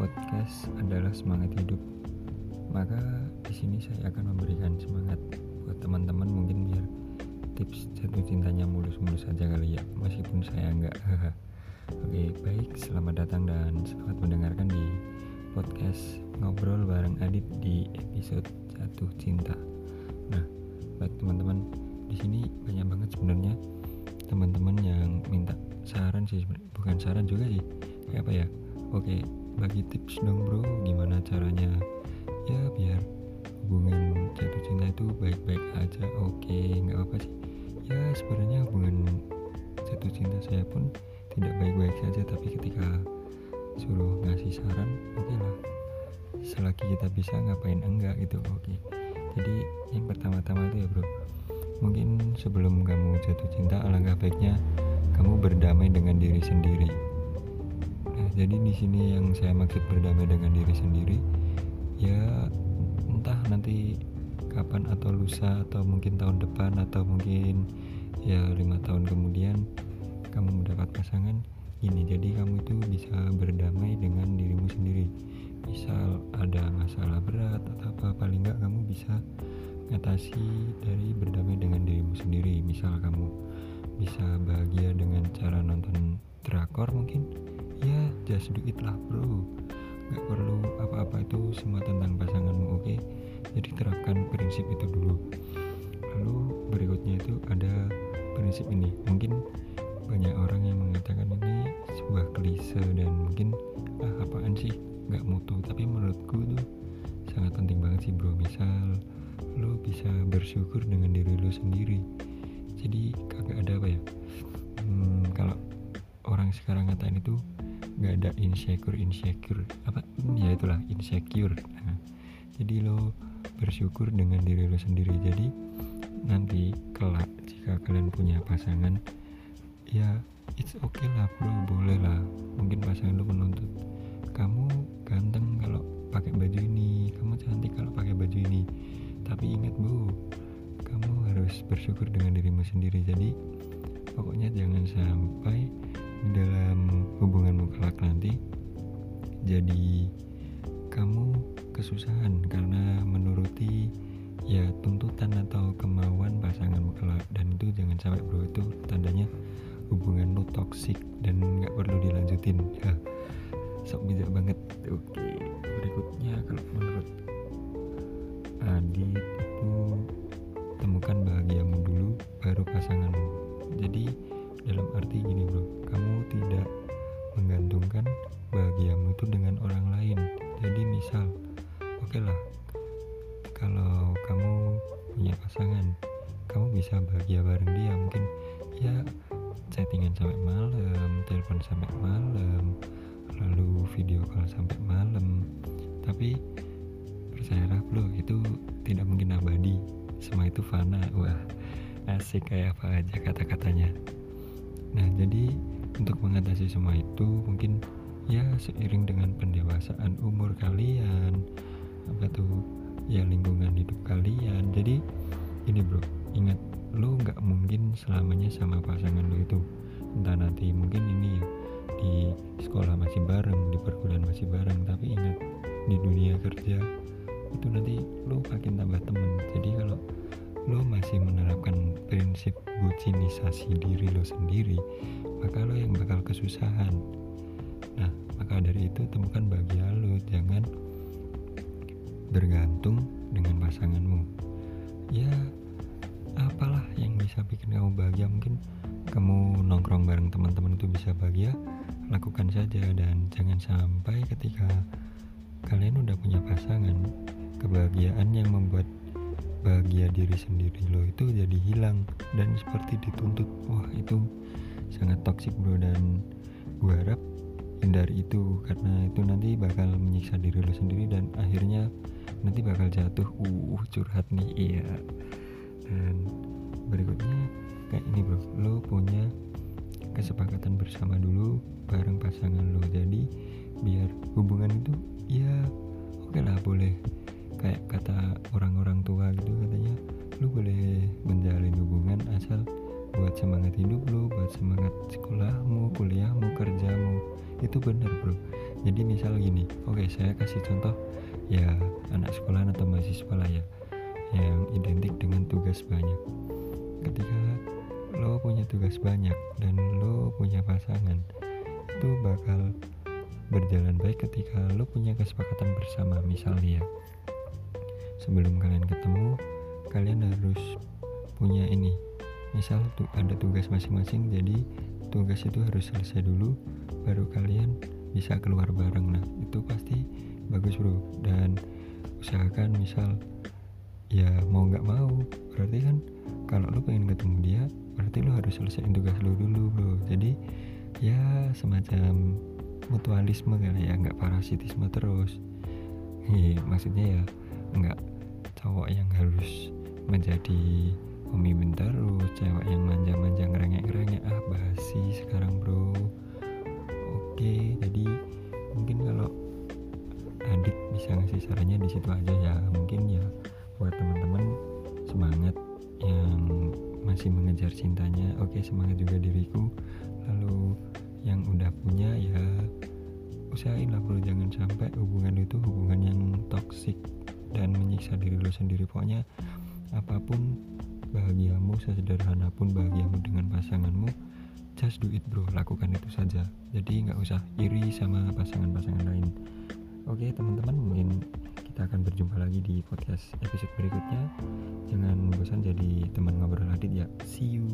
podcast adalah semangat hidup. Maka di sini saya akan memberikan semangat buat teman-teman mungkin biar tips jatuh cintanya mulus-mulus saja kali ya, meskipun saya enggak. Oke, baik, selamat datang dan selamat mendengarkan di podcast ngobrol bareng Adit di episode jatuh cinta. Nah, baik teman-teman, di sini banyak banget sebenarnya teman-teman yang minta saran sih, bukan saran juga sih, kayak apa ya? Oke, bagi tips dong bro. Gimana caranya? Ya biar hubungan jatuh cinta itu baik-baik aja. Oke nggak apa sih. Ya sebenarnya hubungan jatuh cinta saya pun tidak baik-baik saja tapi ketika suruh ngasih saran oke okay lah. Selagi kita bisa ngapain enggak gitu. Oke. Jadi yang pertama-tama itu ya bro. Mungkin sebelum kamu jatuh cinta alangkah baiknya kamu berdamai dengan diri sendiri jadi di sini yang saya maksud berdamai dengan diri sendiri ya entah nanti kapan atau lusa atau mungkin tahun depan atau mungkin ya lima tahun kemudian kamu mendapat pasangan ini jadi kamu itu bisa berdamai dengan dirimu sendiri. Misal ada masalah berat atau apa paling enggak kamu bisa ngatasi dari berdamai dengan dirimu sendiri. Misal kamu bisa bahagia dengan cara nonton drakor mungkin ya just do it lah bro. Nggak perlu apa-apa itu semua tentang pasanganmu oke? Okay? jadi terapkan prinsip itu dulu. Lalu berikutnya itu ada prinsip ini. Mungkin banyak orang yang mengatakan ini sebuah klise dan mungkin ah apaan sih? Nggak mutu. Tapi menurutku itu sangat penting banget sih bro. Misal lo bisa bersyukur dengan diri lo sendiri. Jadi kagak ada apa ya? Hmm, kalau orang sekarang ngatain itu nggak ada insecure insecure. Apa? Ya itulah insecure. Nah, jadi lo bersyukur dengan diri lo sendiri. Jadi nanti kelak jika kalian punya pasangan ya it's okay lah bro. Boleh lah. Mungkin pasangan lo menuntut kamu ganteng kalau pakai baju ini kamu cantik kalau pakai baju ini. Tapi ingat bu kamu harus bersyukur dengan dirimu sendiri. Jadi pokoknya jangan sampai dalam hubunganmu kelak nanti jadi kamu kesusahan karena menuruti ya tuntutan atau kemauan pasanganmu kelak dan itu jangan sampai bro itu tandanya hubungan lu toksik dan nggak perlu dilanjutin. Ya sok bijak banget. Oke berikutnya kalau menurut Adit itu kalau kamu punya pasangan kamu bisa bahagia bareng dia. Mungkin ya chattingan sampai malam telepon sampai malam lalu video call sampai malam. Tapi percayalah bro itu tidak mungkin abadi. Semua itu fana. Wah asik kayak apa aja kata-katanya. Nah, jadi untuk mengatasi semua itu mungkin ya seiring dengan pendewasaan umur kalian apa tuh ya lingkungan hidup kalian. Jadi ini bro ingat lo nggak mungkin selamanya sama pasangan lo itu. Entah nanti mungkin ini ya di sekolah masih bareng di perkuliahan masih bareng. Tapi ingat di dunia kerja itu nanti lo makin tambah temen. Jadi kalau lo masih menerapkan prinsip bucinisasi diri lo sendiri maka lo yang bakal kesusahan. Nah maka dari itu temukan bahagia lo. Jangan bergantung dengan pasanganmu. Ya apalah yang bisa bikin kamu bahagia? Mungkin kamu nongkrong bareng teman-teman itu bisa bahagia. Lakukan saja dan jangan sampai ketika kalian udah punya pasangan kebahagiaan yang membuat bahagia diri sendiri lo itu jadi hilang dan seperti dituntut. Wah itu sangat toksik bro. Dan gue harap hindari itu karena itu nanti bakal menyiksa diri lo sendiri dan akhirnya nanti bakal jatuh. Uh curhat nih iya. Dan berikutnya kayak ini bro. Lo punya kesepakatan bersama dulu bareng pasangan lo. Jadi biar hubungan itu ya oke okay lah boleh. Kayak kata orang-orang tua gitu katanya lu boleh menjalin hubungan asal buat semangat hidup lu buat semangat sekolahmu kuliahmu kerjamu. Itu benar bro. Jadi misal gini oke saya kasih contoh. Ya anak sekolah atau mahasiswa lah ya yang identik dengan tugas banyak. Ketika lo punya tugas banyak dan lo punya pasangan itu bakal berjalan baik ketika lo punya kesepakatan bersama. Misalnya ya sebelum kalian ketemu kalian harus punya ini. Misal tuh ada tugas masing-masing jadi tugas itu harus selesai dulu baru kalian bisa keluar bareng. Nah itu pasti bagus bro. Dan usahakan misal ya mau nggak mau berarti kan kalau lo pengen ketemu dia berarti lo harus selesaiin tugas lo dulu bro. Jadi ya semacam mutualisme kali ya nggak parasitisme terus. Hi, maksudnya ya nggak cowok yang harus menjadi pemimpin terus cewek yang manja-manja ngerengek-ngerengek ah basi situ aja ya. Mungkin ya buat teman-teman semangat yang masih mengejar cintanya oke semangat juga diriku. Lalu yang udah punya ya usahain lah bro jangan sampai hubungan itu hubungan yang toksik dan menyiksa diri lo sendiri. Pokoknya apa pun bahagiamu sesederhana pun bahagiamu dengan pasanganmu just do it bro. Lakukan itu saja. Jadi nggak usah iri sama pasangan-pasangan lain. Oke teman-teman mungkin kita akan berjumpa lagi di podcast episode berikutnya. Jangan bosan jadi teman ngobrol Adit ya. See you